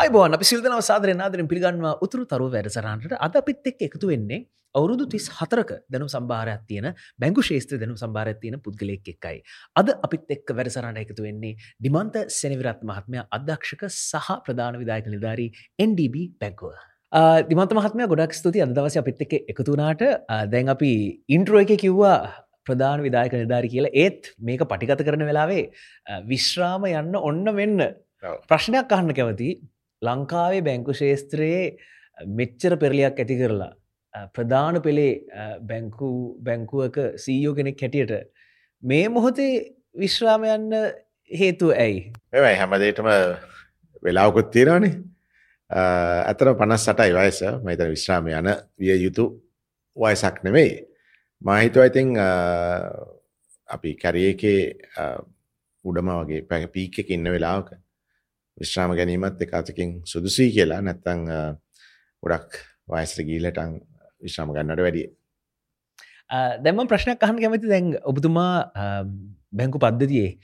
අයිබෝන් අපි සිල්දනව සාදරය නාදරින් පිළිගන්නවා උතුරු තරුව වැඩසරහන්ට අද අපිත් එක් එකතු වෙන්නේ අවුරුදු තිස් හතරක දැනු සම්භාරයක් තියෙන බැංගු ශේත්‍ර දැනු සම්භාරයක් තියෙන පුද්ගලෙක් එක්කයි. අද අපිත් එක්ක වැඩසරට එකතු වෙන්නේ ඩිමන්ත සෙනවිරත් මහත්මය අධ්‍යක්ෂක සහ ප්‍රධාන විදායක නිධාරී NDB බැංකුව. දිමන්ත මහත්මය ගොඩක් ස්තුති අදවස අපිත් එක්ක එකතුනාට දැන් අපි ඉන්ට්‍රෝ එක කිව්වා ප්‍රධාන විදායක නිධාරි කියලා. ඒත් මේක පටිගත කරන වෙලාවේ විශ්‍රාම යන්න ඔන්න වෙන්න ප්‍රශ්නයක් අහන්න කැවති ලංකාවේ බැංකු ශේස්ත්‍රයේ මෙච්චර පෙරලියක් ඇති කරලා ප්‍රධාන පෙළේ බැංකු බැංකුවක සීයෝ කෙනෙක් හැටියට මේ මොහොතේ විශ්‍රාමයන්න හේතු ඇයි? මෙමයි හැමදේටම වෙලාවකුත් තියෙනවානේ. ඇතර පනස් සටයි වයස. මහිතන විශ්‍රාම යන විය යුතු වයසක් නෙමෙයි. මහිතුව ඉතිං අපි කැරියකේ උඩම වගේ පැ පීක එක ඉන්න වෙලාවක විශ්‍රාම ගැනීමත් එක අතකින් සුදුසී කියලා. නැත්තං ගොඩක් වයසර ගීලටං විශ්‍රාම ගන්නට වැඩිය. දැම ප්‍රශ්නයක් අහන් කැමති දැන් ඔබතුමා බැංකු පද්ධතියේ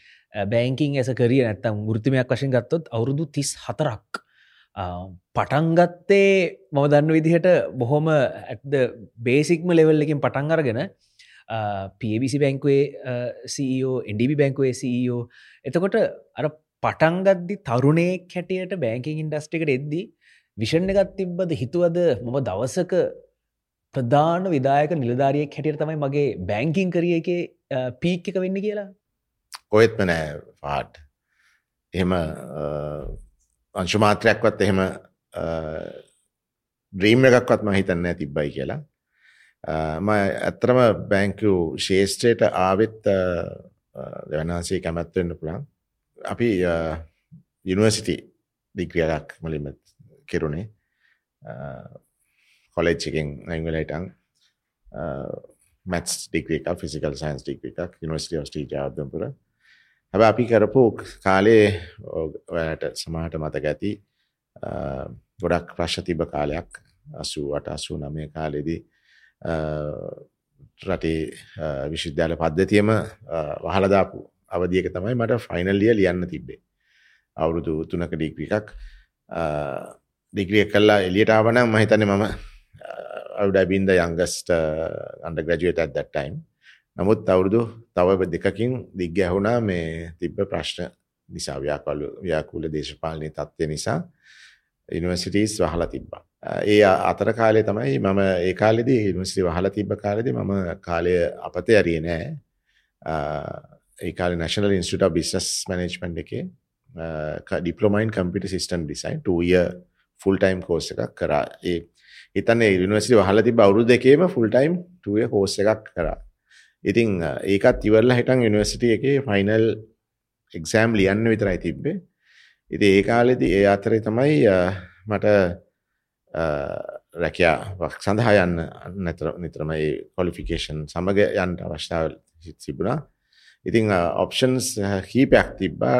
බෑංකින් ඇස කරිය නැත්තම් වෘතිමයක් වශයෙන් ගත්තොත් අවුරුදු තිස් හතරක් පටන්ගත්තේ මම දන්න විදිහට බොහොම ඇත්ද බේසික්ම ලෙවල් එකින් පටන් අරගෙන පBC බැංකුවේ CEO එඩබි බැංකුවේ CEO එතකොට අර පටන්ගද්දි තරුණයෙක් හැටියට බෑංකින් ඉන්ඩස්ටිකට එද්දී විෂණ එකත් තිබ්බද හිතුවද මම දවසක ප්‍රධාන විදායක නිලධාරියෙක් හැටියට තමයි මගේ බැංකින් කරිය එක පීක් එක වෙන්න කියලා? කොහෙත්ම නෑ පාට් එහෙම අංශුමාත්‍රයක්වත් එහෙම ද්‍රීම් එකක්වත් ම හිතන්න තිබ්බයි කියලා. ම ඇත්තරම බැංකු ශේෂ්ත්‍රයට ආවෙත් දෙවනාසේ කැමැත්වෙන්න පුළන් අපි යුනිවර්සිටි දිග්‍රියලක් මලින්ම කෙරුණේ. කොලෙජ් එකෙන් ඇංගලයිටන් මැත්ස් ඩික්‍රික ෆිසිකල් සයින්ස් ඩික්‍රිකක් යනිවර්සිටි ස්ටී ජාදම්පුර හැබ අපි කරපු කාලේ ඔයට සමහට මතක ඇති ගොඩක් ප්‍රශ් තිබ කාලයක් අසුවට අසු නමය කාලෙදී රටේ විශුද්ධාල පද්ධතියම වහලදාපු අවදියක තමයි මට ෆයිනල්ලිය ලියන්න තිබ්බේ. අවුරුදු තුනක ඩිග්‍රි එකක්. ඩිග්‍රිය කල්ලා එලියටාවනම් මහිතන මම අවුඩබින්ද යංගස්ට අන්ඩ ග්‍රජුවේට ඇත් ටයිම් නමුත් අවුරුදු තව දෙකකින් දිග්ග ඇහුණා මේ තිබ්බ ප්‍රශ්න නිසා ව්‍යාකලු ව්‍යාකූල දේශපාලනය තත්ත්වය නිසා ඉනිවර්සිටස් වහලා තිබ්බා. ඒ අතර කාලය තමයි මම ඒ කාලෙදී ඉනිවර්සිටි වහලා තිබ්බ කාලෙදි මම කාලය අපතේ ඇරිය නෑ. ඒකාල නශනල් ඉන්ස්ට බිස්නස් මනජ්මන්් එකේ ඩිපලොමයින් කම්පිට සිස්ටන් ඩිසයින් ටය ෆුල් ටයිම් කෝස එකක් කරා. ඒ හිතන්න යනිවසිට වහල ති බවරු දෙකේම ෆුල් ටයිම් ටය කෝස එකක් කරා. ඉතිං ඒකත් ඉවරල හිටන් යනිවර්සිටිය එක ෆයිනල් එක්සෑම් ලියන්න විතරයි තිබ්බේ. ඉති ඒ කාලෙදි ඒ අතරේ තමයි මට රැකයා වක් සඳහා යන්න නැතර නිතරමයි කොලිෆිකේෂන් සමග යන්ට අවශ්‍යාව සිබුණා ඉතිං ඔප්ෂන්ස් කීපයක් තිබ්බා.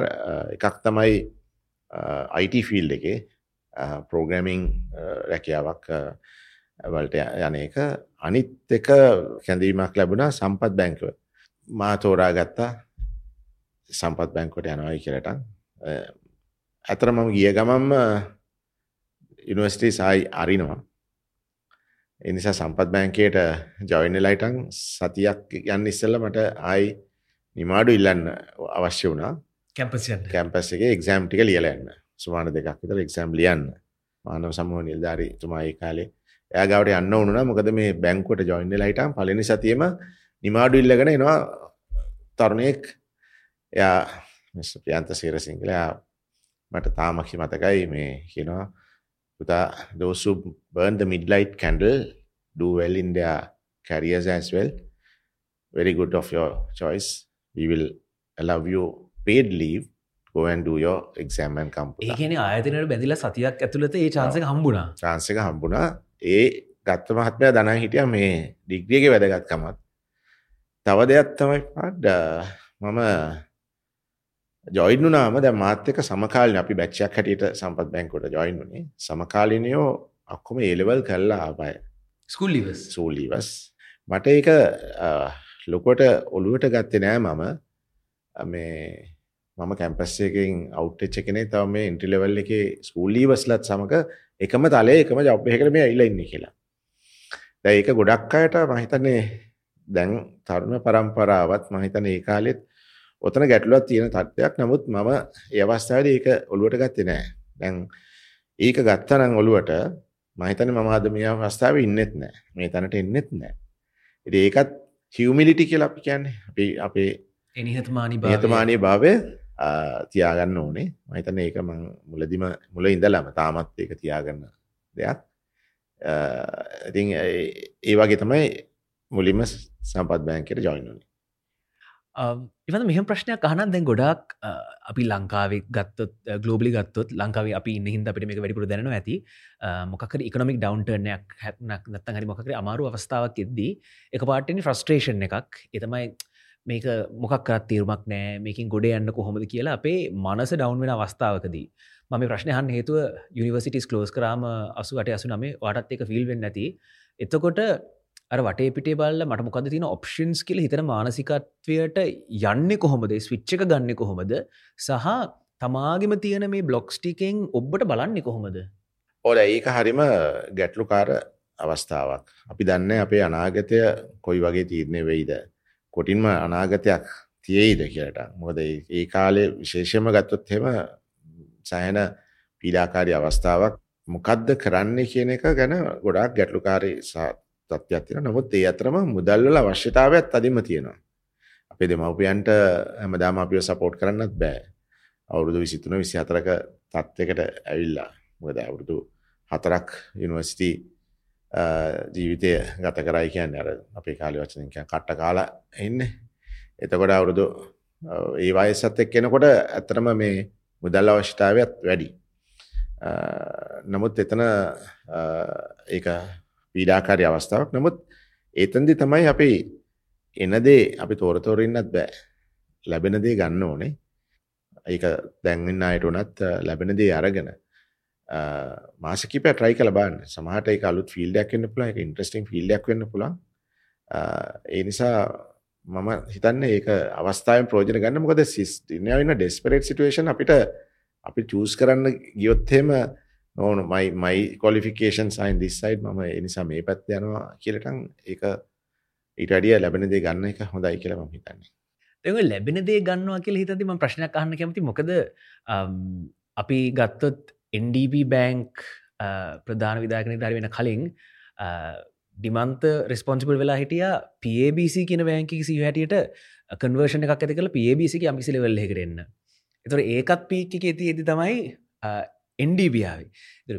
එකක් තමයි අයිට ෆිල් එකේ පෝග්‍රමිං රැකියාවක් වලට යන එක. අනිත් එක කැඳීමක් ලැබුණා සම්පත් බැංකව මා තෝරා ගත්තා සම්පත් බැංකොට යනවයි කියලට. ඇතර මම ගිය ගමම්ම යුනිවර්සිටි සයි අරිනවා. එනිසා සම්පත් බැංකයට ජොයින ලයිටන් සතියක් යන්න ඉස්සල්ල මට අයි නිමාඩු ඉල්ලන්න අවශ්‍ය වුණා. කැම්පස් කැම්පස් එක එක්සෑම් ටික ලියලන්න සුමාන දෙකක් විතර එක්සෑම් ලියන්න. මානව සමූහ නිල්ධාරි තුමායි කාලේ එයා ගවට යන්න ඕනුනා මොකද මේ බැංකුවට ජොයින්ඩ ලයිටම් පලනි සතියම නිමාඩු ඉල්ලගෙන එනවා තරුණයෙක්. එයා මිස් ප්‍රියන්ත සීරසිංහලයා මට තාමක්ෂි මතකයි මේ කියනවා පුතා දෝසු burn the midlight candle do well in their careers as well. Very good of your choice we will allow you paid leave go and do your exam and come ඒකන ආයතනයට බැඳිල සතියක් ඇතුළත ඒ චාන්සක හම්බුණා. චාන්සක හම්බුණා. ඒ ගත්ත මහත්මය දනා හිටිය මේ ඩිග්‍රියගේ වැදගත්කමත්. තව දෙයක් තමයි පඩ්ඩ මම ජොයින්නුනාම ද මාත්‍යක සමකාලන අපි බැච්චයක් හැටියට සම්පත් බැංකොට ජොයින් වනේ සමකාලිනයෝ අක්කොම ඒලෙවල් කල්ලා ආබය ස්කුල්ලිවස් සූලීවස් මට ඒක ලොකොට ඔළුවට ගත්තේ නෑ මම මේ මම කැම්පස් එකකින් අවුට් කෙනෙක් තව මේ එන්ට්‍රි ලෙවල් එකේ ස්කූල් ලීවර්ස්ලත් සමග එකම තලයේ එකම ජොබ් එකකට මේ ඇවිල්ලා ඉන්නේ කියලා. දැන් ඒක ගොඩක් අයට මම හිතන්නේ දැන් තරුණ පරම්පරාවත් මම හිතන්නේ ඒ කාලෙත් ඔතන ගැටලුවක් තියෙන තත්ත්වයක්. නමුත් මම ඒ අවස්ථාවේදී ඒක ඔළුවට ගත්තේ නෑ. දැන් ඒක ගත්තා නම් ඔළුවට මම හිතන්නේ මම අද මේ අවස්ථාවේ ඉන්නෙත් නෑ. මේ තැනට එන්නෙත් නෑ. ඉතින් ඒකත් හියුමිලිටි කියලා අපි කියන්නේ. අපි අපේ එනිහතමානී නිහතමානී භාවය. තියාගන්න ඕනේ. මම හිතන්නේ ඒක මම මුලදිම මුල ඉඳලම තාමත් ඒක තියාගන්න දෙයක්. ඉතින් ඒ වගේ තමයි මුලින්ම සම්පත් බෑන්කයට ජොයින් වුණේ ඉවද මෙහම ප්‍රශ්නයක් අහනන් දැන් ගොඩක් අපි ලංකාවේ ගත්තොත් ගලෝබලි ගත්තොත් ලංකාව අපි ඉන්න අපිට මේ වැඩිපුර දැන ඇති. මොකර ඉකනමික් ඩවන්ටර්නයක් හැත්නක් නත්තන් හරි මොකර අමාරු අවස්ථාවක් එද්දී එක පාටනි ෆ්‍රස්ට්‍රේෂන් එකක්. එතමයි මේක මොකක්කත් තීරමක් නෑ. මේකින් ගොඩ යන්න කොහොමද කියලා අපේ මනස ඩවන් වෙන අවස්ථාවකදී. මම ප්‍රශ්නයහන් හේතුව යනිවර්සිටිස් කලෝස් කරාම අසුවට අසු නමේ වටත් එක ෆිල්වෙන් නැති. එතකොට අර වටේ පිටේ බල්ල මට මොකද තින ඔප්ෂන්ස් කියල හිතන මානසිකත්වයට යන්න කොහොමද? ස්විච්චක ගන්න කොහොමද? සහ තමාගෙම තියෙන මේ බ්ලොක්ස්ටිකෙන් ඔබ්බට බලන්න කොහොමද? ඕල ඒක හරිම ගැටලුකාර අවස්ථාවක්. අපි දන්න අපේ අනාගතය කොයි වගේ තීරණය වෙයිද? කොටින්ම අනාගතයක් තියෙයිද කියලට. මොකද ඒ කාලේ විශේෂම ගත්තොත් හෙම සෑහෙන පීඩාකාරී අවස්ථාවක්. මොකද්ද කරන්න කියන එක ගැන ගොඩාක් ගැටලුකාරී තත්ත්වයක් තියෙනවා. නමුත් ඒ අතරම මුදල් වල අවශ්‍යතාවයත් අදින්ම තියෙනවා. අපේ දෙමව්පියන්ට හැමදාම අපිව සපෝට් කරන්නත් බෑ. අවුරුදු 23 24ක තත්යකට ඇවිල්ලා. මොකද අවුරුදු 4ක් යුනිවර්සිටි ජීවිතය ගත කරයි කියන්න අර අපේ කාලි වචන කට්ට කාලා එන්න එතකොට අවුරුදු ඒ වයසත් එක් කෙනකොට ඇත්තටම මේ මුදල් අවශ්‍යතාවයක් වැඩි නමුත් එතන ඒක පීඩාකාරී අවස්ථාවක්. නමුත් ඒතන්දි තමයි අපි එනදේ අපි තෝරතෝරන්නත් බෑ. ලැබෙන දේ ගන්න ඕනේ. ඒක දැන්වෙන්න අයට උනත් ලැබෙන දේ අරගෙන මාසකිප ට්‍රයි කල බන්න සමහට එක අලුත් ෆිල්ඩයක් වන්න පුලා එක ඉන්ට්‍රස්ටිං ෆිල්ඩයක් වෙන්න පුළා ඒ නිසා මම හිතන්න ඒක අවස්ථාවෙන් ප්‍රෝජන ගන්න. මොකද සිස්ටිනයන්න ඩෙස්පරේට් සිටුවේෂන් අපිට අපි චූස් කරන්න ගියොත්හෙම නොන මයි මයි කොලිෆිකේෂන් සයින් දිස්සයිඩ් මම එනිසා මේ පැත් යනවා කියලටන් ඒක ඊටඩිය ලැබෙන දේ ගන්න එක හොඳයි කියලා ම හිතන්නේ. එ ලැබෙන දේ ගන්නවා කියල හිතතිම ප්‍රශ්නයක් අහන්න කැමති. මොකද අපි ගත්තොත් NDB බෑංක් ප්‍රධාන විදාගන දර වෙන කලින් ඩිමන්ත රෙස්පොන්සිබල් වෙලා හිටිය PABC කියන බෑංකි සි හැටියට කන්වර්ෂණ එකක් ඇති කළ PABC අමිසි ලෙවල්ල කරන්න එතුර ඒකත් පීක්ක ඇති ඇති තමයි එන්ඩබියාව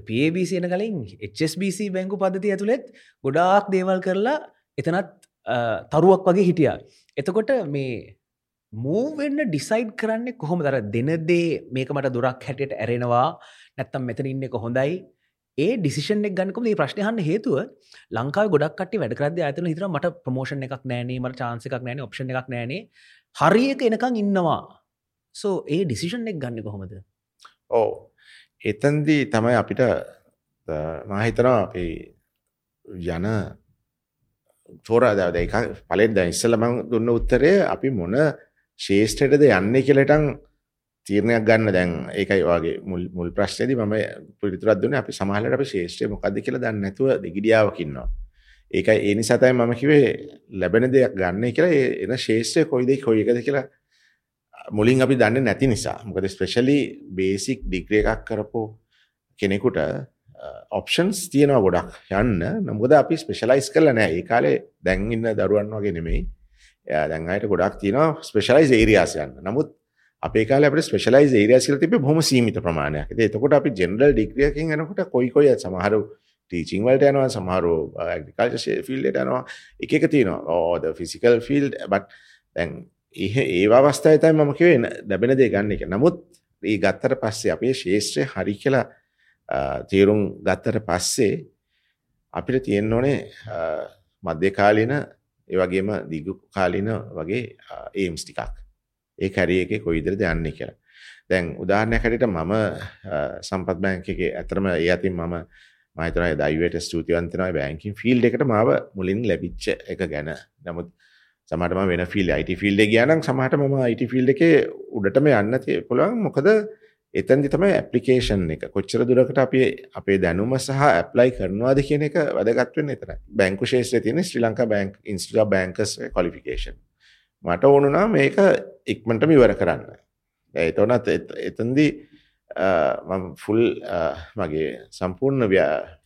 PABC එන කලින් HSBC බැංකු පද්ධති ඇතුළෙත් ගොඩාක් දේවල් කරලා එතනත් තරුවක් වගේ හිටියා. එතකොට මේ මූවෙන්න ඩිසයිඩ් කරන්නේ කොහොම දර දෙනදේ මේක මට දුරක් හැටියට ඇරෙනවා. නැත්තම් මෙතන ඉන්න එක හොඳයි. ඒ ඩිසිෂන් එක් ගන්නකම මේ ප්‍රශ්නයහන්න හේතුව ලංකාව ගොඩක් කට වැඩකරද ඇතන හිතර මට ප්‍රමෝෂණ එකක් නෑනේ මට චාන්ස එකක් නෑන ඔප්ෂණ එකක් නෑනේ හරියක එනකං ඉන්නවා. සෝ ඒ ඩිසිෂන් එක් ගන්න කොහොමද? ඕ එතන්දී තමයි අපිට මහිතනවා අපි යන තෝරා දැව එක පලෙන් දැ ඉස්සලමං දුන්න උත්තරය අපි මොන ශේෂ්ඨයටද යන්නේ කියලටන් තීරණයක් ගන්න දැන් ඒකයි වගේ මුල් මුල් ප්‍රශ්නේදී මම පිළිතුරක් දුන්නේ අපි සමහරවිට අපි ශේෂ්ත්‍රය මොකද්ද කියලා දන්නේ නැතුව දෙගිඩියාවක් ඉන්නවා. ඒකයි ඒ නිසා තමයි මම කිව්වේ ලැබෙන දෙයක් ගන්න කියලා ඒ එන ශේෂ්ත්‍රය කොයිද කොයි එකද කියලා මුලින් අපි දන්නේ නැති නිසා. මොකද ස්පෙෂලි බේසික් ඩිග්‍රී එකක් කරපු කෙනෙකුට ඔප්ෂන්ස් තියෙනවා ගොඩක් යන්න. මොකද අපි ස්පෙෂලයිස් කරලා නැහැ. ඒ කාලේ දැන් ඉන්න දරුවන් වගේ නෙමෙයි. දැන් අයට ගොඩක් තියෙනවා ස්පෙෂලයිස් ඒරියාස් යන්න. නමුත් අපේ කාලේ අපිට ස්පෙෂලයිස් ඒරියාස් කියලා තිබ්බේ බොහොම සීමිත ප්‍රමාණයක්. ඉතින් එතකොට අපි ජෙනරල් ඩිග්‍රී එකකින් යනකොට කොයි කොයි සමහරව ටීචිං වලට යනවා සමහරව ඇග්‍රිකල්චර් ෆීල්ඩ් එකට යනවා. එක එක තියෙනවා. Of the physical field but දැන් ඒ අවස්ථාවේ තමයි මම කිව්වේ ලැබෙන දේ ගන්න එක. නමුත් ඒ ගත්තට පස්සේ අපේ ශේෂ්ත්‍රය හරි කියලා තේරුම් ගත්තට පස්සේ අපිට තියෙන්න ඕනේ මධ්‍ය කාලීන ඒ වගේම දිගු කාලීන වගේ ඒම්ස් ටිකක්. ඒ කැරිය එකේ කොයිදරද යන්නේ කියලා. දැන් උදාහරණයක් හැටියට මම සම්පත් බැංක් එකේ ඇත්තටම ඒ අතින් මම මම හිතනවා දෛවයට ස්තුතිවන්ත වෙනවා බැංකින් ෆීල්ඩ් එකට මාව මුලින් ලැබිච්ච එක ගැන. නමුත් සමහරට මම වෙන ෆීල්ඩ් IT ෆීල්ඩ් එකේ ගියා නම් සමහරට මම IT ෆීල්ඩ් එකේ උඩටම යන්න තිය පුළුවන්. මොකද එතන්දි තමයි ඇපලිකේෂන් එක. කොච්චර දුරකට අපි අපේ දැනුම සහ ඇප්ලයි කරනවාද කියන එක වැදගත්වෙන් එතන බැංකු ශේෂත්‍රය තියෙන Sri Lanka bank institute bankers qualification මට ඕනුනා මේක ඉක්මනටම ඉවර කරන්න. එතනත් එතනදී ෆුල් මගේ සම්පූර්ණ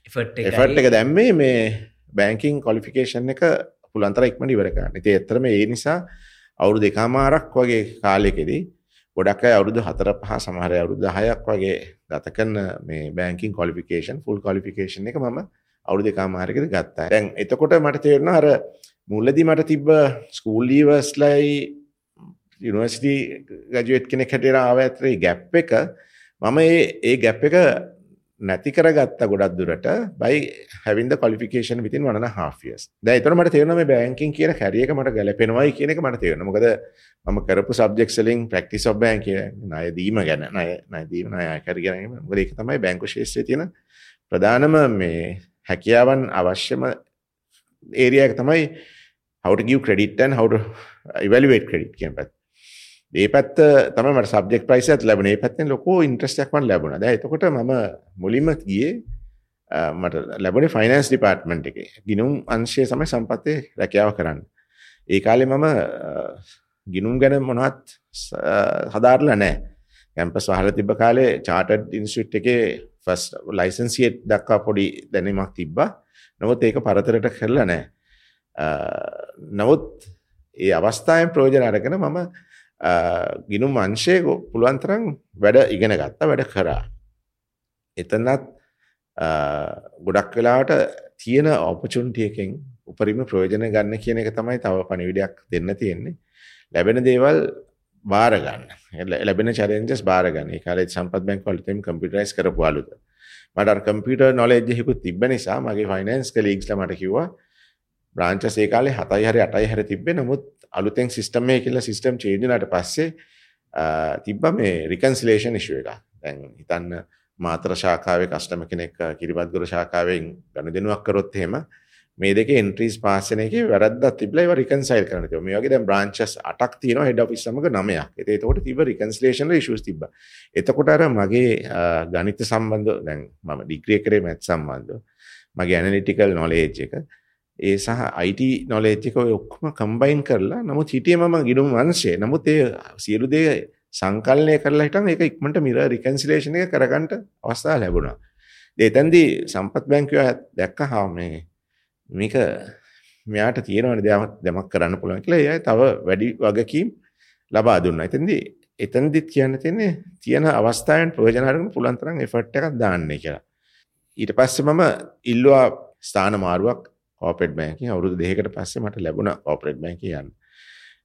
එෆට් එක දැම්මේ මේ බැංකින් කොලිෆිකේෂන් එක පුළන්තර ඉක්මට ඉවර කරන්න ඉති එතරම ඒ නිසා අවුරු දෙකාමාරක් වගේ කාලෙකෙදී ගොඩක් අය අවුරුදු හතර පහ සමහර අවුරුදු දහයක් වගේ ගත කරන මේ බැංකින් කොලිෆිකේෂන් ෆුල් කොලිෆිකේෂන් එක මම අවුරුදු දෙකමාරකද ගත්තා. දැන් එතකොට මට තේරෙනවා අර මුලදී මට තිබ්බ ස්කූල් ලීවර්ස්ලයි යුනිවර්සිටි ග්‍රැජුවේට් කෙනෙක් හැටියට ආව ඇතරේ ගැප් එක මම ඒ ඒ ගැප් එක නැති කරගත්ත ගොඩක් දුරට බයි හැවින්ද කොලිෆිකේෂන් විතින් වන හාෆියස් දැ එතන මට තේරන මේ බෑංකින් කියන හැරියක මට ගැලපෙනවයි කියන එක මට තේරන මොකද මම කරපු සබ්ෙක්සලින් ප්‍රක්ටි සොබ් බෑන් කිය නය දීම ගැන නය නදීම නය කැරගෙන ගොද එක තමයි බැංකු ශේෂත්‍රය තියෙන ප්‍රධානම මේ හැකියාවන් අවශ්‍යම ඒරියක තමයි හවට ගිය ක්‍රඩිටන් හවට ඉවලිවේට ක්‍රඩිට් කියෙන් පැත් ඒ පැත්ත තම මට සබ්ෙක් ප්‍රයිසත් ලැබනේ පැත්තෙන් ලොකෝ ඉන්ට්‍රස්ටක්වන් ලැබුණ. ද එතකොට ම මුලින්ම ගියේ මට ලැබන ෆයිනන්ස් ඩිපාර්ට්මන්ට් එක. ගිනුම් අංශය සමයි සම්පත්තය රැකියාව කරන්න. ඒ කාලෙ මම ගිනුම් ගැන මොනවත් හදාරල නෑ කැම්පස් වහල තිබ කාලේ චාටඩ් ඉන්ස්ටිට් එක ෆස් ලයිසන්සියට් දක්වා පොඩි දැනීමක් තිබ්බා. නොවත් ඒක පරතරට කරලා නෑ නමුත් ඒ අවස්ථායෙන් ප්‍රෝජන අරගෙන මම ගිනුම් අංශය පුළුවන්තරම් වැඩ ඉගෙන ගත්තා වැඩ කරා. එතනත් ගොඩක් වෙලාට තියෙන ඔපචුන්ටියකින් උපරිම ප්‍රයෝජන ගන්න කියන එක තමයි තව පණිවිඩයක් දෙන්න තියෙන්නේ. ලැබෙන දේවල් බාරගන්න ලැබෙන චරෙන්ජස් බාරගන්න කාලේ සම්පත් බැංක වලටම කම්පියුටරයිස් කරපු අලුත. මට අර කම්පියුටර් නොලෙජ් එකකුත් තිබ්බ නිසා මගේ ෆයිනෑන්ස් කලීග්ස්ලා මට කිව්වා බ්‍රාන්චස් ඒ කාලේ 7යි හරි 8යි හරි තිබ්බේ නමුත් අලුතෙන් සිස්ටම් එක කියලා සිස්ටම් චේන්ජ් වුණාට පස්සේ තිබ්බ මේ රිකන්සිලේෂන් ඉෂුව එක. දැන් හිතන්න මාතර ශාඛාවේ කස්ටමර් කෙනෙක් කිරිබත්ගොඩ ශාඛාවෙන් ගනුදෙනුවක් කරොත් එහෙම මේ දෙකේ එන්ට්‍රීස් පාස් වෙන එකේ වැරද්දක් තිබිලා ඒවා රිකන්සයිල් කරන්න තියෙනවා. මේ වගේ දැන් බ්‍රාන්චස් 8ක් තියෙනවා හෙඩ් ඔෆිස් සමග 9ක්. ඒත් ඒතකොට තිබ්බ රිකන්සිලේෂන් වල ඉෂුස් තිබ්බා. එතකොට අර මගේ ගණිත සම්බන්ධ දැන් මම ඩිග්‍රී කරේ මැත් සම්බන්ධව මගේ ඇනලිටිකල් නොලේජ් එක ඒ සහ අයිට නොලේච්චික ඔය ඔක්කොම කම්බයින් කරලා නමුත් හිටිය මම ගිනුම් වංශය නමුත් ඒ සියලු දේ සංකල්නය කරලා හිටන් ඒක ඉක්මට මිර රිකන්සිලේෂන් එක කරගන්නට අවස්ථා ලැබුණා. එතැන්දී සම්පත් බැංකුව දැක්ක හා මේ මේක මෙයාට තියෙනවන දෙයක් දෙමක් කරන්න පුළුවන් කියලා එයයි තව වැඩි වගකීම් ලබා දුන්නා. එතෙන්දී එතනදිත් කියන්න තියෙන්නේ තියෙන අවස්ථාවෙන් ප්‍රයෝජන අරගෙන පුළුවන් තරම් එෆර්ට් එකක් දාන්න කියලා. ඊට පස්සේ මම ඉල්ලුවා ස්ථාන මාරුවක් කෝපෙට් බැංකින් අවුරුදු දෙකකට පස්සේ මට ලැබුණ කෝපරේට් බැංකින් යන්න.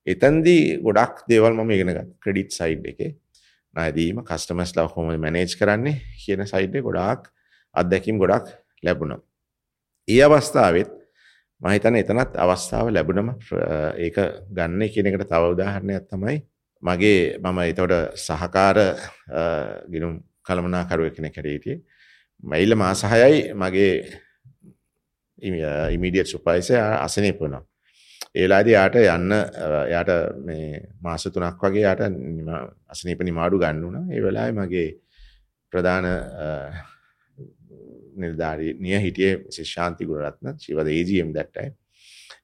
එතනදී ගොඩක් දේවල් මම ඉගෙන ගත්තා. ක්‍රෙඩිට් සයිඩ් එකේ ණය දීම කස්ටමර්ස්ලා කොහොමද මැනේජ් කරන්නේ කියන සයිඩ් එකේ ගොඩාක් අත්දැකීම් ගොඩක් ලැබුණා. ඒ අවස්ථාවෙත් මම හිතන්නේ එතනත් අවස්ථාව ලැබුණම ඒක ගන්න කියන එකට තව උදාහරණයක් තමයි මගේ මම එතකොට සහකාර ගිනුම් කළමනාකරුවෙක් කෙනෙක් හැටියට මයිල මාස 6යි මගේ ඉමිඩියට් සුපයිසය අසනීප වුණා. ඒලාද යාට යන්න යාට මේ මාස තුනක් වගේ යාට අසනීප නිමාඩු ගන්න වුණා. ඒ වෙලාවේ මගේ ප්‍රධාන නිලධාරී නිය හිටියේ Mrs Shanthi Gunaratne she was the AGM that time.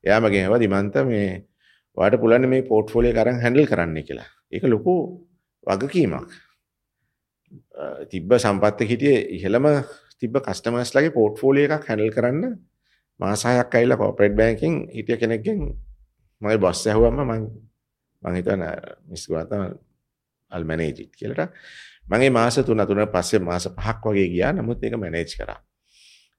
එයා මගෙන් ඇහුවා දිමන්ත මේ ඔයාලට පුළුවන් මේ පෝර්ට්ෆෝලියෝ එක අරන් හැන්ඩල් කරන්න කියලා. ඒක ලොකු වගකීමක්. තිබ්බ සම්පත්ත හිටියේ ඉහළම තිබ්බ කස්ටමර්ස්ලාගේ පෝර්ට්ෆෝලියෝ එකක් හැන්ඩල් කරන්න මාසායක් ඇවිල්ලා කෝපරේට් බැංකින් හිටිය කෙනෙක්ගෙන් මගේ බොස් ඇහුවම මං මං හිතන Miss Gatha I'll manage it කියලා මගේ මාස 3 3 පස්සේ මාස 5ක් වගේ ගියා. නමුත් ඒක මැනේජ් කරා.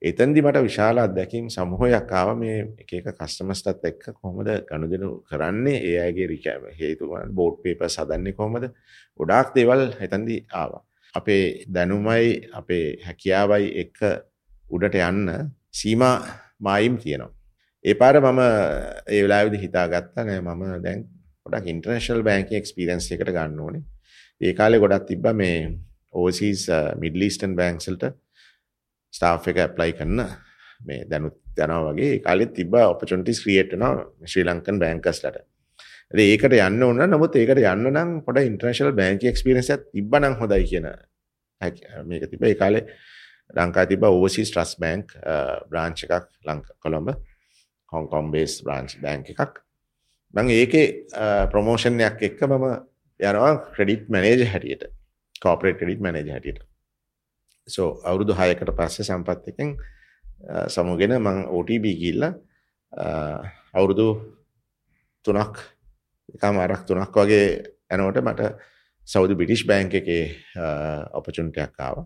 එතෙන්දි මට විශාල අත්දැකීම් සමූහයක් ආවා. මේ එක එක කස්ටමර්ස්ටත් එක්ක කොහොමද ගනුදෙනු කරන්නේ? ඒ අයගේ රිකෑම හේතු බෝඩ් පේපර්ස් හදන්නේ කොහොමද? ගොඩාක් දේවල් එතෙන්දි ආවා. අපේ දැනුමයි අපේ හැකියාවයි එක්ක උඩට යන්න සීමා මායිම් තියෙනවා. ඒ පාර මම ඒ වෙලාවෙදි හිතාගත්තා නෑ මම දැන් ගොඩක් ඉන්ටර්නැෂනල් බැංකින් එක්ස්පීරියන්ස් එකකට ගන්න ඕනේ. ඒ කාලේ ගොඩක් තිබ්බා මේ ඕවර්සීස් මිඩල් ඊස්ටර්න් බැංක්ස් වලට ස්ටාෆ් එක ඇප්ලයි කරන මේ දැනුත් යනවා වගේ ඒ කාලෙත් තිබ්බා ඔපචුනිටිස් ක්‍රියේට් වෙනවා ශ්‍රී ලංකන් බැංකර්ස්ලට. ඒකට යන්න ඕන නමුත් ඒකට යන්න නම් පොඩ ඉන්ටර්නේෂනල් බැංක් එක්ස්පීරියන්ස් එකක් තිබ්බනම් හොඳයි කියන මේක තිබ්බ ඒ කාලේ ලංකා තිබ ඕවර්සීස් ට්‍රස් බැංක් බ්‍රාංච් එකක් Lanka Colombo Hong Kong base branch bank එකක්. මං ඒකේ ප්‍රමෝෂණයක් එක්ක මම යනවා ක්‍රඩිට් මැනේජ හැටියට කෝපරේට ක්‍රඩිට් මැනේජ හැටියට. සෝ අවුරුදු හයකට පස්සේ සම්පත් එකෙන් සමුගෙන මං OTB ගිල්ල අවුරුදු තුනක් එකම අරක් තුනක් වගේ ඇනෝට මට සෞදි බිටිෂ් බෑංක එකේ ඔපචුන්ටයක් ආව.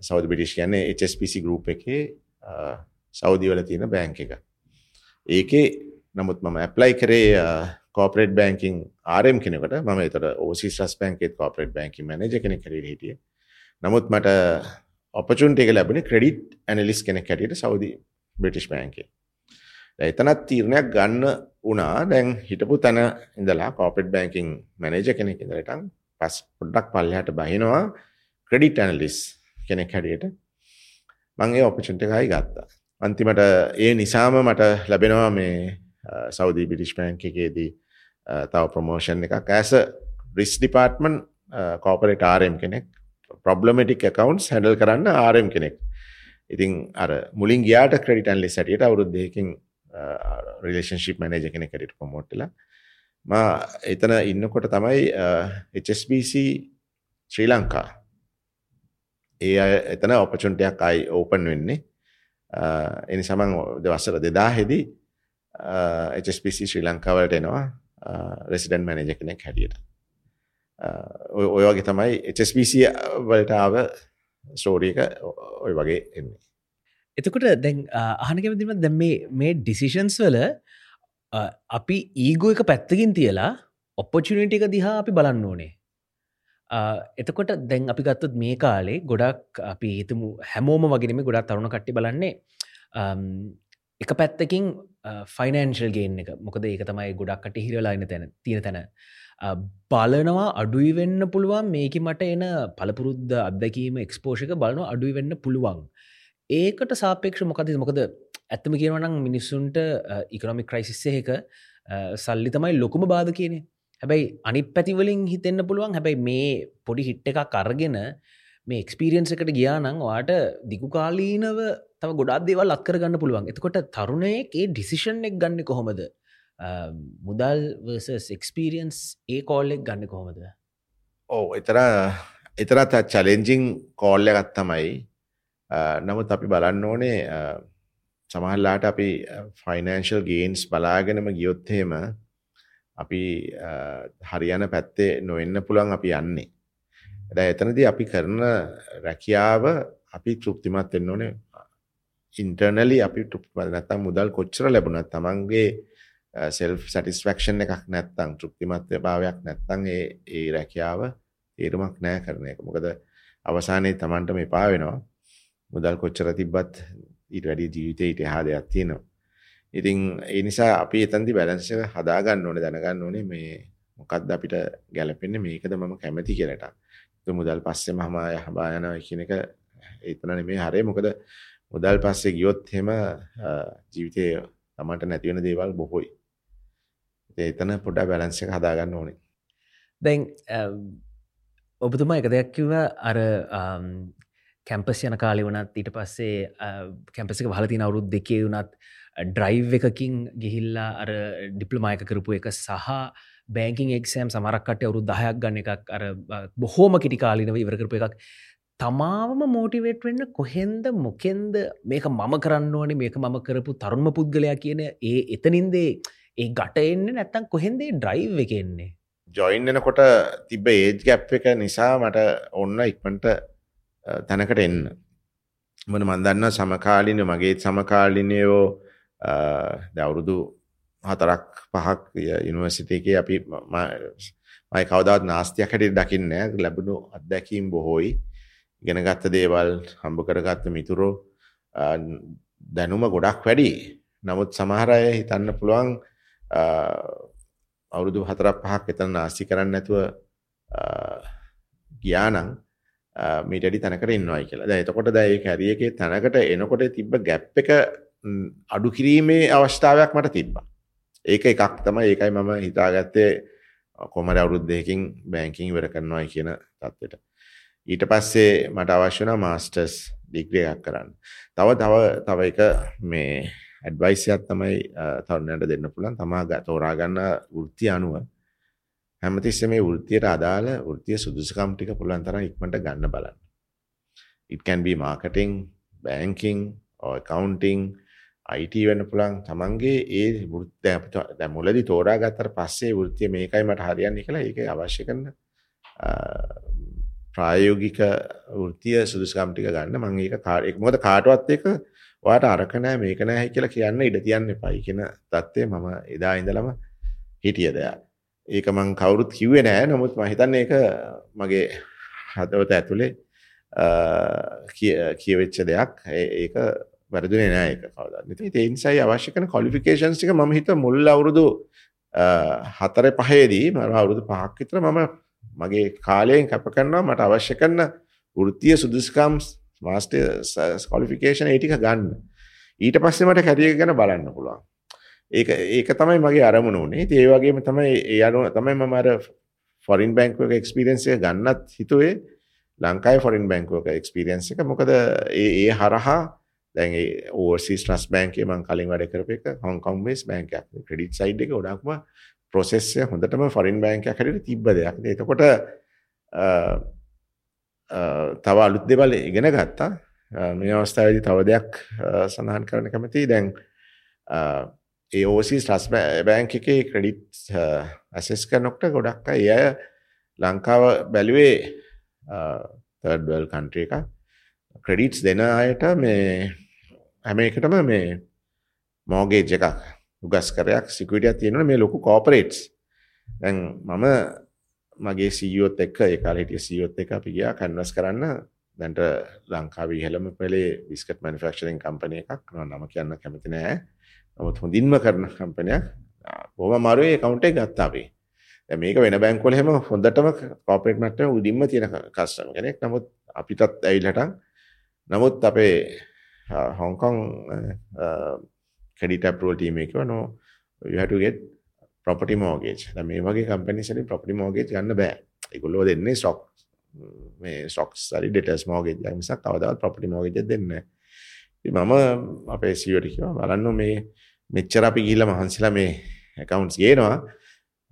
සෞදි බිටිෂ් කියන්නේ HSPC ගරුප් එකේ සෞදිවල තියෙන බෑංක එක. ඒකේ නමුත් මම ඇප්ලයි කරේ කෝපරේට් බැංකින් ආරම් කෙනෙකට. ම තර ඕසි ස් බැංකෙත් කෝපරේට් බැංකි මනජ කෙනෙ කර හිටිය. නමුත් මට ඔපචුන්ට එක ලැබෙන ක්‍රඩිට් ඇනලිස් කෙනෙක් හැටියට සෞදි බ්‍රටිෂ් බෑන්කේ එතනත් තීරණයක් ගන්න වනා දැන් හිටපු තැන ඉඳලා කෝපෙට් බැංකින් මැනේජ කෙනෙක් ඉඳලටන් පස් පොඩ්ඩක් පල්ලහට බහිනවා. ක්‍රඩිට් ඇනලිස් කෙනෙක් හැඩියට මංගේ ඔපචුන්ට එකයි ගත්තා. අන්තිමට ඒ නිසාම මට ලැබෙනවා මේ සෞදී බිටිෂ් බැංක එකේදී තව ප්‍රමෝෂන් එකක්. ඇස රිස් ඩිපාර්ට්මන් කෝපරේට ආරම් කෙනෙක් ප්‍රබ්ලමටික් කවන්ස් හැඩල් කරන්න ආරම් කෙනෙක්. ඉතින් අර මුලින් ගයාට ක්‍රඩිටන් ලෙ සටියට අවුරුද්දයකින් රිලේශන්ශිප් මනජ කෙනෙ කැට පොමොට්ටල ම එතන ඉන්නකොට තමයි HSBC ශ්‍රී ලංකා ඒ අය එතන ඔපචුන්ටයක් අයි ඕපන් වෙන්නේ. එනි සමන් දවස්සර දෙදා හෙදී HSPC ශ්‍රී ලංකාවලට එනවා රෙසිඩන් මැනජ කෙනෙක් හැටියට. ඔය වගේ තමයි HSPC වලටාව ස්ටෝරීක ඔය වගේ එන්නේ. එතකොට දැන් අහනකැමතිම දැ මේ ඩිසිෂන්ස් වල අපි ඊගෝ එක පැත්තකින් තියලා ඔප්පොචිනිට එක දිහා අපි බලන්න ඕනේ. එතකොට දැන් අපි ගත්තත් මේ කාලේ ගොඩක් අපි හිතමු හැමෝම වගෙනම ගොඩක් තරුණ කට්ටි බලන්නේ එක පැත්තකින් ෆයිනන්ශල් ගේන් එක. මොකද ඒක තමයි ගොඩක්කට හිරලායින තැන තියෙන තැන. බලනවා අඩුයි වෙන්න පුළුවන්. මේක මට එන පලපුරුද්ධ අත්දැකීම එක්ස්පෝෂක බලන අඩුයි වෙන්න පුළුවන්. ඒකට සාපේක්ෂ මොකද මොකද ඇත්තම කියවනම් මිනිස්සුන්ට ඉකනොමික් ක්‍රයිසිස්සයක සල්ලි තමයි ලොකුම බාධ කියනෙ හැබැයි අනි පැතිවලින් හිතෙන්න්න පුළුවන්. හැබැයි මේ පොඩි හිට්ට එකක් කරගෙන මේ එක්ස්පිරියන්ස එකට ගියානං වාට දිගුකාලීනව තම ගොඩක් දේවල් අක්කර ගන්න පුළුවන්. එතකොට තරුණයෙක් ඒ ඩිසිෂන් එක් ගන්න කොහොමද? මුදල් එක්ස්පිරියන්ස් ඒ කෝල්ලෙක් ගන්න කොහොමද? ඕ එතර එතරත් චලෙන්ජිං කෝල්ල ගත්තමයි නමුත් අපි බලන්න ඕනේ සමහල්ලාට අපි ෆයිනන්ශල් ගේන්ස් බලාගෙනම ගියොත්හෙම අපි හරියන පැත්තේ නොවෙන්න පුළන් අපි යන්නේ. එ එතනදී අපි කරන රැකියාව අපි තෘප්තිමත් එන්න ඕනේ. ඉන්ටර්නලි අපි ටුප්පද නැත්තම් මුදල් කොච්චර ලැබුණත් තමන්ගේ සෙල් සටිස්ෆක්ෂන් එකක් නැත්තං තෘප්තිමත්ය භාවයක් නැත්තං ඒ ඒ රැකියාව තේරුමක් නෑ කරන එක. මොකද අවසානයේ තමන්ට මේ පා වෙනවා. මුදල් කොච්චර තිබ්බත් ඊට වැඩි ජීවිතය ඊට හා දෙයක් තියෙනවා. ඉතින් ඒ නිසා අපි එතන්දි බැලන්ස හදාගන්න ඕනේ දැනගන්න ඕනේ මේ මොකක්ද අපිට ගැලපෙන්නේ මේකද මම කැමති කියලට මුදල් පස්සේ මහම යහබා යනවා කියන එක එතන නෙමේ හරේ මොකද මුදල් පස්සේ ගියොත් හෙම ජීවිතය තමන්ට නැතිවෙන දේවල් බොහොයි. එතන පොඩා බැලන්ස එක හදාගන්න ඕනේ. දැන් ඔබතුමා එක දෙයක් කිව අර කැම්පස් යන කාලි වනත් ඊට පස්සේ කැම්පසික හලතින අවුරුද් දෙකේ වුනත් ඩ්‍රයිව් එකකින් ගිහිල්ලා අර ඩිප්ලමයක කරපු එක සහ බෑංකින් එක්සෑම් සමරක්කට අවුරු දහයක් ගන්න එකක් අර බොහෝම කිටි කාලිනව ඉවර කරපු එකක්. තමාවම මෝටිවේට් වෙන්න කොහෙන්ද මොකෙන්ද මේක මම කරන්න ඕනේ මේක මම කරපු තරුණම පුද්ගලයා කියන ඒ එතනින්දේ ඒ ගට එන්න නැත්තම් කොහෙන්දේ ඩ්‍රයිව් එක එන්නේ? ජොයින් එනකොට තිබ ඒජ් ගැප් එක නිසා මට ඔන්න ඉක්මට තැනකට එන්න. මන මන්දන්න සමකාලින මගේ සමකාලිනයෝ දවුරුදු හතරක් පහක් යුනිවර්සිටේකේ අපි මයි කවදත් නාස්තියක් හැට දකින්න ලැබුණු අත්දැකීම් බොහෝයි. ගෙනගත්ත දේවල් හම්බ කරගත්ත මිතුරෝ දැනුම ගොඩක් වැඩි. නමුත් සමහරය හිතන්න පුළුවන් අවුරුදු හතරක් පහක් එතන නාස්ති කරන්න නැතුව ගියානං මීටඩි තැනකට ඉන්නවයි කියලා. ද එතකොට දැයි කැරියගේ තැනකට එනකොට තිබ්බ ගැප් එක අඩු කිරීමේ අවස්ථාවයක් මට තිබ්බා ඒක එකක් තමයි ඒකයි මම හිතාගත්තේ කොමර අවුරුද්දයකින් බැංකින් ඉවර කරනවා කියන තත්ත්වයට. ඊට පස්සේ මට අවශ්‍ය වුණා මාස්ටර්ස් ඩිග්‍රී එකක් කරන්න. තව තව තව එක මේ ඇඩ්වයිස් එකක් තමයි තරුණයන්ට දෙන්න පුළුවන්. තමා තෝරා ගන්න වෘත්තිය අනුව හැමතිස්සෙම මේ වෘත්තියට අදාළ වෘත්තීය සුදුසුකම් ටික පුළුවන් තරම් ඉක්මනට ගන්න බලන්න. It can be marketing, banking or accounting IT වෙන්න පුළුවන්. තමන්ගේ ඒ වෘත්තිය දැන් මුලදී තෝරා ගත්තට පස්සේ වෘත්තිය මේකයි මට හරියන්නේ කියලා ඒක අවශ්‍ය කරන ප්‍රායෝගික වෘත්තිය සුදුසුකම් ටික ගන්න. මම ඒක ඒක මොකද කාටවත් එක ඔයාට අරක නැහැ මේක නැහැ කියලා කියන්න ඉඩ තියන්න එපයි කියන தත්ත්වය මම එදා ඉඳලම හිටියද ඒක මං කවුරුත් කිව්වේ නෑ. නමුත් මම හිතන්නේ ඒක මගේ හදවත ඇතුලේ කියවෙච්ච දෙයක්. ඒක වැරදුනේ නෑ ඒක කවදාවත්. ඉතින් ඒ නිසායි අවශ්‍ය කරන ක්වොලිෆිකේෂන්ස් ටික මම හිතුවා මුල් අවුරුදු හතරේ පහේදී මම අවුරුදු පහක් විතර මම මගේ කාලයෙන් කැප කරනවා මට අවශ්‍ය කරන වෘත්තීය සුදුසුකම් මාස්ටර් ක්වොලිෆිකේෂන් ඒ ටික ගන්න. ඊට පස්සේ මට කැරියර් ගැන බලන්න පුළුවන්. ඒක ඒක තමයි මගේ අරමුණ උනේ. ඉතින් ඒ වගේම තමයි ඒ අනුව තමයි මම අර ෆොරින් බැංකුවක එක්ස්පීරියන්ස් එක ගන්නත් හිතුවේ. ලංකාවේ ෆොරින් බැංකුවක එක්ස්පීරියන්ස් එක. මොකද ඒ ඒ හරහා දැන් ඕවර්සීස් ට්‍රස්ට් බැංකුවේ මම කලින් වැඩ කරපු එක හොංකොං බේස් බැංකයක්. ක්‍රෙඩිට් සයිඩ් එක ගොඩක්ම ප්‍රොසෙස් එක හොඳටම ෆොරින් බැංකයක් හැටියට තිබ්බ දෙයක්. එතකොට තව අලුත් දේවල් ඉගෙන ගත්තා. මේ අවස්ථාවේදී තව දෙයක් සඳහන් කරන්න කැමතියි. දැන් ඒ ඕවර්සීස් ට්‍රස්ට් බැංක් එකේ ක්‍රෙඩිට් ඇසෙස් කරනකොට ගොඩක් අය අය ලංකාව බැලුවේ තර්ඩ් වර්ල්ඩ් කන්ට්‍රි එකක්. ක්‍රෙඩිට්ස් දෙන අයට මේ හැම එකටම මේ මෝගේජ් එකක් උගස්කරයක් සිකුවිටියක් තියෙනවා මේ ලොකු කෝපරේට්ස් දැන් මම මගේ සීයෝත් එක්ක ඒ කාලේ හිටිය සීයෝත් එක්ක අපි ගියා කන්වර්ස් කරන්න. දැන්ට ලංකාවේ ඉහළම පෙළේ බිස්කට් මැනුෆැක්චරින් කම්පැනි එකක්. නම කියන්න කැමති නෑ. නමුත් හොඳින්ම කරන කම්පැනියක් බොහොම අමාරුයි account එක ගත්තා අපි. දැන් මේක වෙන බැංකුවල හැම හොඳටම කෝපරේට් මට්ටමේ උඩින්ම තියෙන කස්ටමර් කෙනෙක්. නමුත් අපිටත් ඇවිල්ලාට නමුත් අපේ හොංකොං ක්‍රෙඩිට අප්‍රෝල් ටීම එක no you have to get property mortgage. දැන් මේ වගේ කම්පැනිස් වලින් property mortgage ගන්න බෑ. ඒගොල්ලෝ දෙන්නේ stock. මේ stocks හරි debtors mortgage එකක් මිසක් කවදාවත් property mortgage එකක් දෙන්නේ නැහැ ඉතින් මම අපේ CEO ට කිව්වා බලන්න මේ මෙච්චර අපි ගිහිල්ලා මහන්සිලා මේ accounts ගේනවා.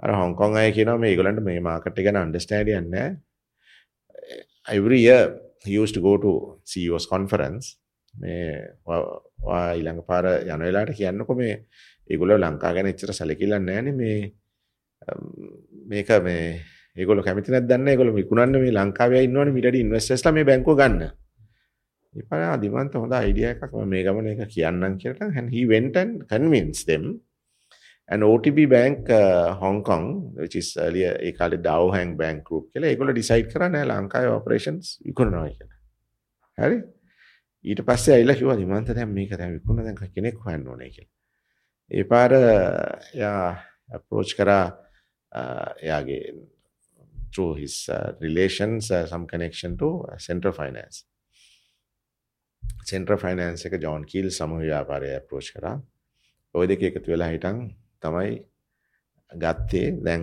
අර හොංකොං අය කියනවා මේ ඒගොල්ලන්ට මේ මාකට් එක ගැන understand එකක් නැහැ every year he used to go to CEO's conference. මේ ඊළඟ පාර යන වෙලාවට කියන්නකො මේ ඒගොල්ලෝ ලංකා ගැන එච්චර සැලකිල්ලක් නැහැනේ මේ මේක මේ ඒගොල්ලෝ කැමති නැද්ද දන්නේ ඒගොල්ලෝ විකුණන්න මේ ලංකාවේ ඉන්නවනේ මිටඩි ඉන්වෙස්ටර්ස්ලා මේ බැංකුව ගන්න. ඉතින් අදිමන්ත හොඳ අයිඩියා එකක් මම මේ ගමන එක කියන්නම් කියලා and he went and convinced them and OTB Bank uh, Hong Kong which is earlier ඒ කාලේ Dow Hang Bank Group කියලා ඒගොල්ලෝ decide කරා නෑ ලංකාවේ operations විකුණනවා කියලා. හරි? ඊට පස්සේ ඇවිල්ලා කිව්වා හිමන්ත දැන් මේක දැන් විකුණන දැන් කෙනෙක් හොයන්න ඕනේ කියලා. ඒ පාර එයා approach කරා එයාගේ through his uh, relations uh, some connection to uh, Central Finance. Central Finance එක ජොන් කීල් සමූහ ව්‍යාපාරය approach කරා. ওই දෙක එකතු වෙලා හිටන් තමයි ගත්තේ දැන්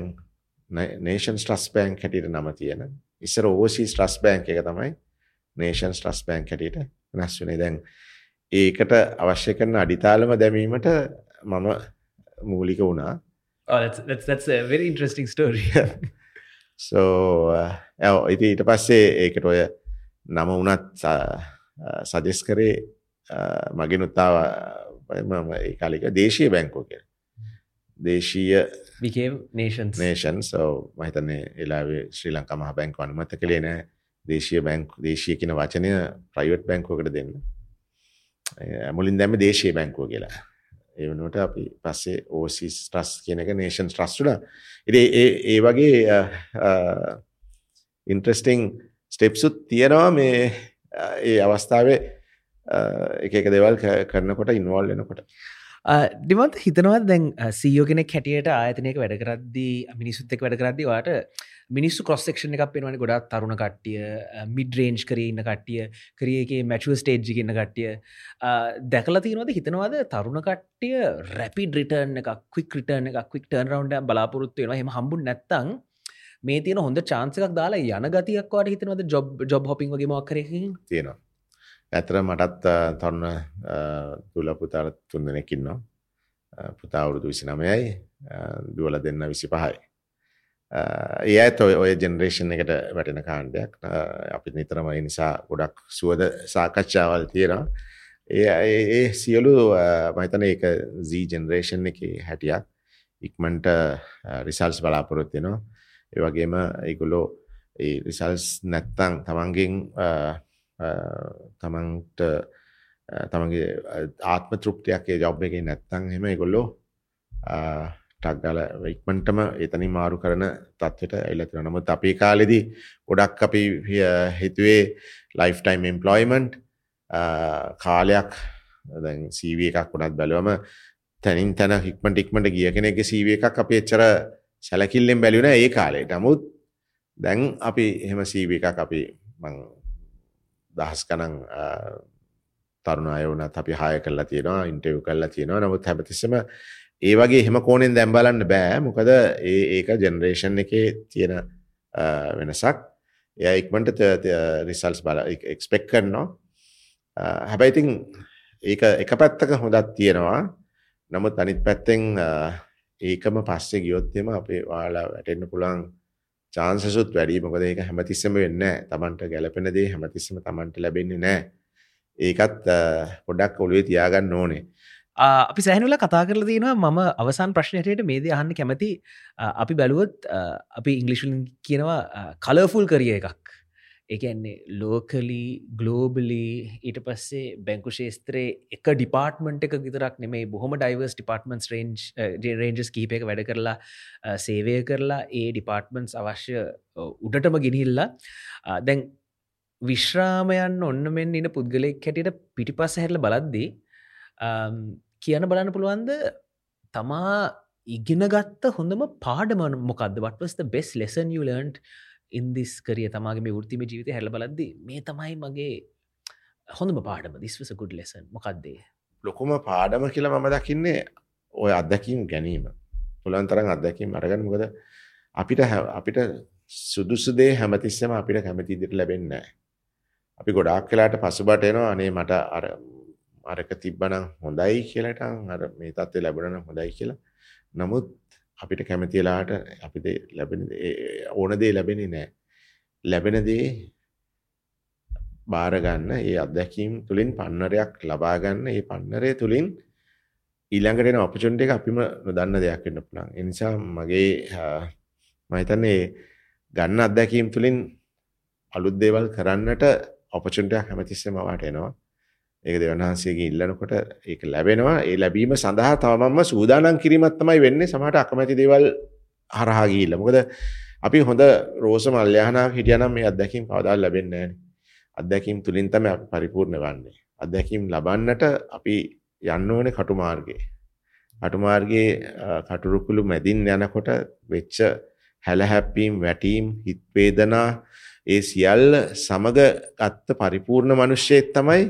Nations Trust Bank හැටියට නම තියෙන. ඉස්සර Overseas Trust Bank එක තමයි Nations Trust Bank හැටියට වෙනස් වනේ දැන් ඒකට අවශ්‍ය කරන අඩිතාලම දැමීමට මම මූලික වුණා. Oh, that's, that's, that's a very interesting story. සෝ ඉති ඊට පස්සේ ඒකට ඔය නම වනත් සජෙස් කරේ මගෙනුත්තාව ඒ කාලික දේශීය බැංකෝ කිය දේශීය became nations. නේෂන් සෝ මහිතන්නේ එලාවේ ශ්‍රී ලංකා මහ බැංකු අනුමත කළේ නෑ දේශීය බැංකු දේශීය කියන වචනය ප්‍රයිවට් බැංකුවකට දෙන්න. මුලින් දැම දේශීය බැංකුව කියලා. ඒ වනුවට අපි පස්සේ ඕසිස් ට්‍රස් කියන එක නේෂන් ට්‍රස්ටුඩ ඉති ඒ වගේ ඉන්ට්‍රස්ටිං ස්ටෙප්සුත් තියෙනවා මේ ඒ අවස්ථාවේ එක එක දෙවල් කරනකොට ඉන්වල් වෙනකොට. ඩිමන්ත හිතනවත් දැන් සීයෝගෙන කැටියට ආයතනයක වැඩ කරද්දී මිනිසුත් එක් වැඩ කරද්දි වාට මිනිස්සු කොස්සක්ෂණ එකක් පෙන්වන ගොඩක් තරුණ කට්ටිය මිඩරේන්ජ් කර ඉන්න කට්ටිය කරියගේ මැචුව ස්ටේජ්ජි ඉන්න කට්ටිය. දැකල තිනවද හිතනවාද? තරුණ කට්ටිය රැපි ඩිටර්න එකක් ක්වික් රිටර්න එකක් ක්වික් ටර්න් රවන්ඩ බලාපොරොත්තු වෙන හෙම හම්බු නැත්තං මේ තියෙන හොඳ චාන්සකක් දාලා යන ගතියක්වාට හිතනවද? ජොබ් ජොබ් හොපින් වගේ මක්කරකින් තියෙනවා. ඇතර මටත් තොන්න තුල පුතාල තුන් දෙනෙකින්නවා පුතා අවුරුදු විසි නමයයි දුවල දෙන්න විසි පහයි ඒ ඇත් ඔය ඔය ජෙනරේෂන් එකට වැටෙන කාණ්ඩයක්. අපි නිතරම නිසා ගොඩක් සුවද සාකච්ඡාවල් තියෙනවා. ඒ ඒ සියලු මහිතන ඒක සී ජෙනරේෂන් එක හැටියක් ඉක්මන්ට රිසල්ස් බලාපොරොත්තිනවා ඒ වගේම ඒගොලෝ ඒ රිසල්ස් නැත්තං තමන්ගෙන් තමන්ට තමන්ගේ ආත්ම තෘප්තියක්ේ ජොබ් එක නැත්තං හෙම ගොල්ලෝ ටක්ගල ඉක්මන්ටම එතනි මාරු කරන තත්වට එල්ලතින නමුත් අපේ කාලෙදී ගොඩක් අපි හිතුවේ ලයිෆ්ටයිම් එම්පලොයිමන්ට් කාලයක් සීව එකක් වුණත් බැලුවම තැනින් තැන හික්මට ඉක්මට ගිය කෙනෙක සීව එකක් අප එච්චර සැලකිල්ලෙන් බැලිුණ ඒ කාලේ. නමුත් දැන් අපි එහෙම සීව එකක් අපි දහස් ගණන් තරුණ අය වුණත් අපි හය කරලා තියෙනවා ඉන්ටර්විව් කරලා තියෙනවා. නමුත් හැමතිස්සම ඒ වගේ එහෙම කෝණෙන් දැන් බලන්න බෑ. මොකද ඒ ඒක ජෙනරේෂන් එකේ තියෙන වෙනසක්. එයා ඉක්මනට රිසල්ට්ස් බල එක්ස්පෙක්ට් කරනවා. හැබැයි ඉතින් ඒක එක පැත්තක හොඳක් තියෙනවා. නමුත් අනිත් පැත්තෙන් ඒකම පස්සේ ගියොත් එම අපේ ඔයාලා වැටෙන්න පුළුවන් චාන්සසුත් වැඩි. මොකද ඒක හැමතිස්සම වෙන්න තමන්ට ගැලපෙන දේ හැමතිස්සම තමන්ට ලැබෙන්නේ නෑ ඒකත් පොඩක් ඔළුවේ තියාගන්න ඕනේ. අපි සැහනුල කතා කරල තියෙනවා මම අවසාන් ප්‍රශ්නයට මේද අහන්න කැමති. අපි බැලුවොත් අපි ඉංගලිෂන් කියනවා කලෆුල් කරිය එකක්. එකන්නේ ලෝකලි ගලෝබලි ඊට පස්සේ බැංකු ශේස්ත්‍රයේ එක ඩිපාර්ට්මට එක විතරක් නෙමේ බොහොම ඩයිවර්ස් ටිපාර්ටමන්ස් රේන්ජ් රේන්ජස් කීප එක වැඩ කරලා eh, සේවය කරලා ඒ ඩිපාර්ට්මන්ස් අවශ්‍ය eh, උඩටම ගෙනහිල්ලා eh, දැන් විශ්‍රාමයන් ඔන්න මෙන් ඉන පුද්ගලෙක් හැටියට පිටිපස්ස හැරල බලද්දී ehm, කියන්න බලන්න පුළුවන්ද? තමා ඉගෙන ගත්ත හොඳම පාඩමන මොකක්ද වටවස්ත බෙස් ලෙසන් යලන්ට් ඉන්දිස් කරිය තමාගේ මේ ෘතිම ජීවිත හැල බලද්දි මේ තමයි මගේ හොඳම පාඩම. දිස්වස ගුඩ් ලෙසන් මොකක්දේ ලොකුම පාඩම කියලා මම දකින්නේ ඔය අත්දැකීම් ගැනීම. පුළන් තරම් අත්දැකීම් අරගන්න මොකද අපිට අපිට සුදුසුදේ හැමතිස්සම අපිට කැමතිදිට ලැබෙන්න අපි ගොඩාක් කලාට පසුබට එනවා අනේ මට අර අරක තිබ්බනම් හොඳයි කියලට අර මේ තත්වේ ලැබුණන හොඳයි කියලා. නමුත් අපිට කැමතිලාට අපිට ලැබෙන ඕන දේ ලැබෙන නෑ ලැබෙන දේ බාරගන්න ඒ අත්දැකීම් තුළින් පන්නරයක් ලබාගන්න ඒ පන්නරය තුළින් ඊළඟටෙන අපචුන්ට එක අපිම නොදන්න දෙයක් වෙන්න පුළන් එනිසා මගේ මහිතන්නේ ගන්න අත්දැකීම් තුළින් අලුත් දේවල් කරන්නට ඔපචුන්ටයක් හැමතිස්සම වාට එනවා. ඒක දෙවන්හන්සේගේ ඉල්ලනකොට ඒක ලැබෙනවා ඒ ලැබීම සඳහා තමම්ම සූදානම් කිරීමත් තමයි වෙන්නේ සමහට අකමැති දේවල් හරහා ගිහිල්ලා. මොකද අපි හොඳ රෝස මල්යානාවක් හිටියනම් මේ අත්දැකීම් කවදාවත් ලැබෙන්නේ නැහැ. අත්දැකීම් තුලින් තමයි අපි පරිපූර්ණ වෙන්නේ. අත්දැකීම් ලබන්නට අපි යන්න ඕනේ කටුමාර්ගේ. කටුමාර්ගයේ කටුරුකුළු මැදින් යනකොට වෙච්ච හැලහැප්පීම් වැටීම් හිත් වේදනා ඒ සියල්ල සමග ගත්ත පරිපූර්ණ මිනිස්සෙක් තමයි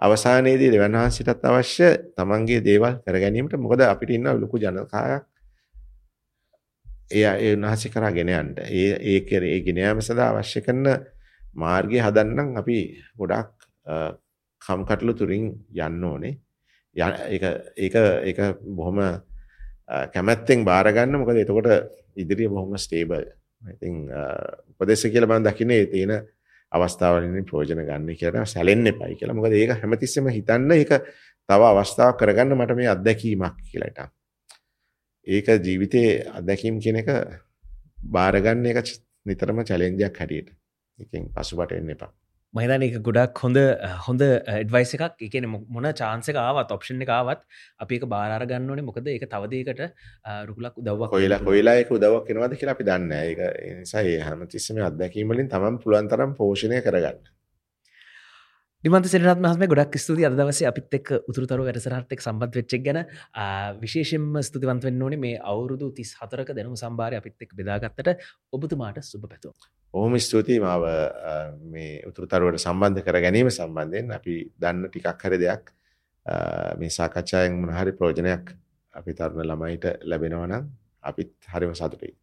අවසානයේදී දෙවන් වහන්සේටත් අවශ්‍ය තමන්ගේ දේවල් කරගැනීමට මොකද අපිට ඉන්න ලොකු ජනකායක් එය ඒ උන්වහන්සේ කරා ගෙන යන්න. ඒ ඒ කරේ ඒ ගෙන යාම සඳහා අවශ්‍ය කරන මාර්ගය හදන්නම් අපි ගොඩක් කම්කටොළු තුරින් යන්න ඕනේ. ඒක ඒක ඒක බොහොම කැමැත්තෙන් බාර ගන්න මොකද එතකොට ඉදිරිය බොහොම ස්ටේබල්. ඉතින් උපදේශ කියලා මම දකින්නේ තියෙන අවස්ථාවලින් ප්‍රෝජන ගන්න කියලා සැලෙන්න එපයි කියලා. මොකද ඒක හැමතිස්සෙම හිතන්න ඒක තව අවස්ථාවක් කරගන්න මට මේ අත්දැකීමක් කියලා හිටන්. ඒක ජීවිතේ අත්දැකීම් කියන එක බාරගන්න එක නිතරම චැලෙන්ජයක් හැටියට. එකෙන් පසුබට එන්න එපා. මහිතන එක ගොඩක් හොඳ හොඳ එඩවයිස එකක්. එකන මොන චාන්සක ආවත් ඔප්ෂන් එකාවත් අපි එක බාර ගන්නවනේ මොකද එක තවදකට රුකුලක් උදව කොයිලා කොයිලායක උදවක් කෙනවද කියලා අපි දන්න එක නිසා ඒ හැම තිස්සම අත්දැකීමලින් තමන් පුළුවන් තරම් පෝෂණය කරගන්න නිමන්ත සිරනත් මහම ගොඩක් ස්තුති අද දවසේ අපිත් එක් උතුරතරු වැඩසරහත්තෙක් සම්බත් වෙච්චක් ගැන විශේෂෙන්ම ස්තුතිවන්ත වෙන්න ඕනේ මේ අවුරුදු තිස් හතරක දැනුම සම්භාරය අපිත් එක් බෙදාගත්තට ඔබතුමාට සුභ පැතු. ඕහම ස්තුතියි මාව මේ උතුරතරුවට සම්බන්ධ කර ගැනීම සම්බන්ධයෙන් අපි දන්න ටිකක් හරි දෙයක් මේ සාකච්ඡායෙන් මොනහරි ප්‍රෝජනයක් අපි තරුණ ළමයිට ලැබෙනවනම් අපිත් හරිම සතුටුයි.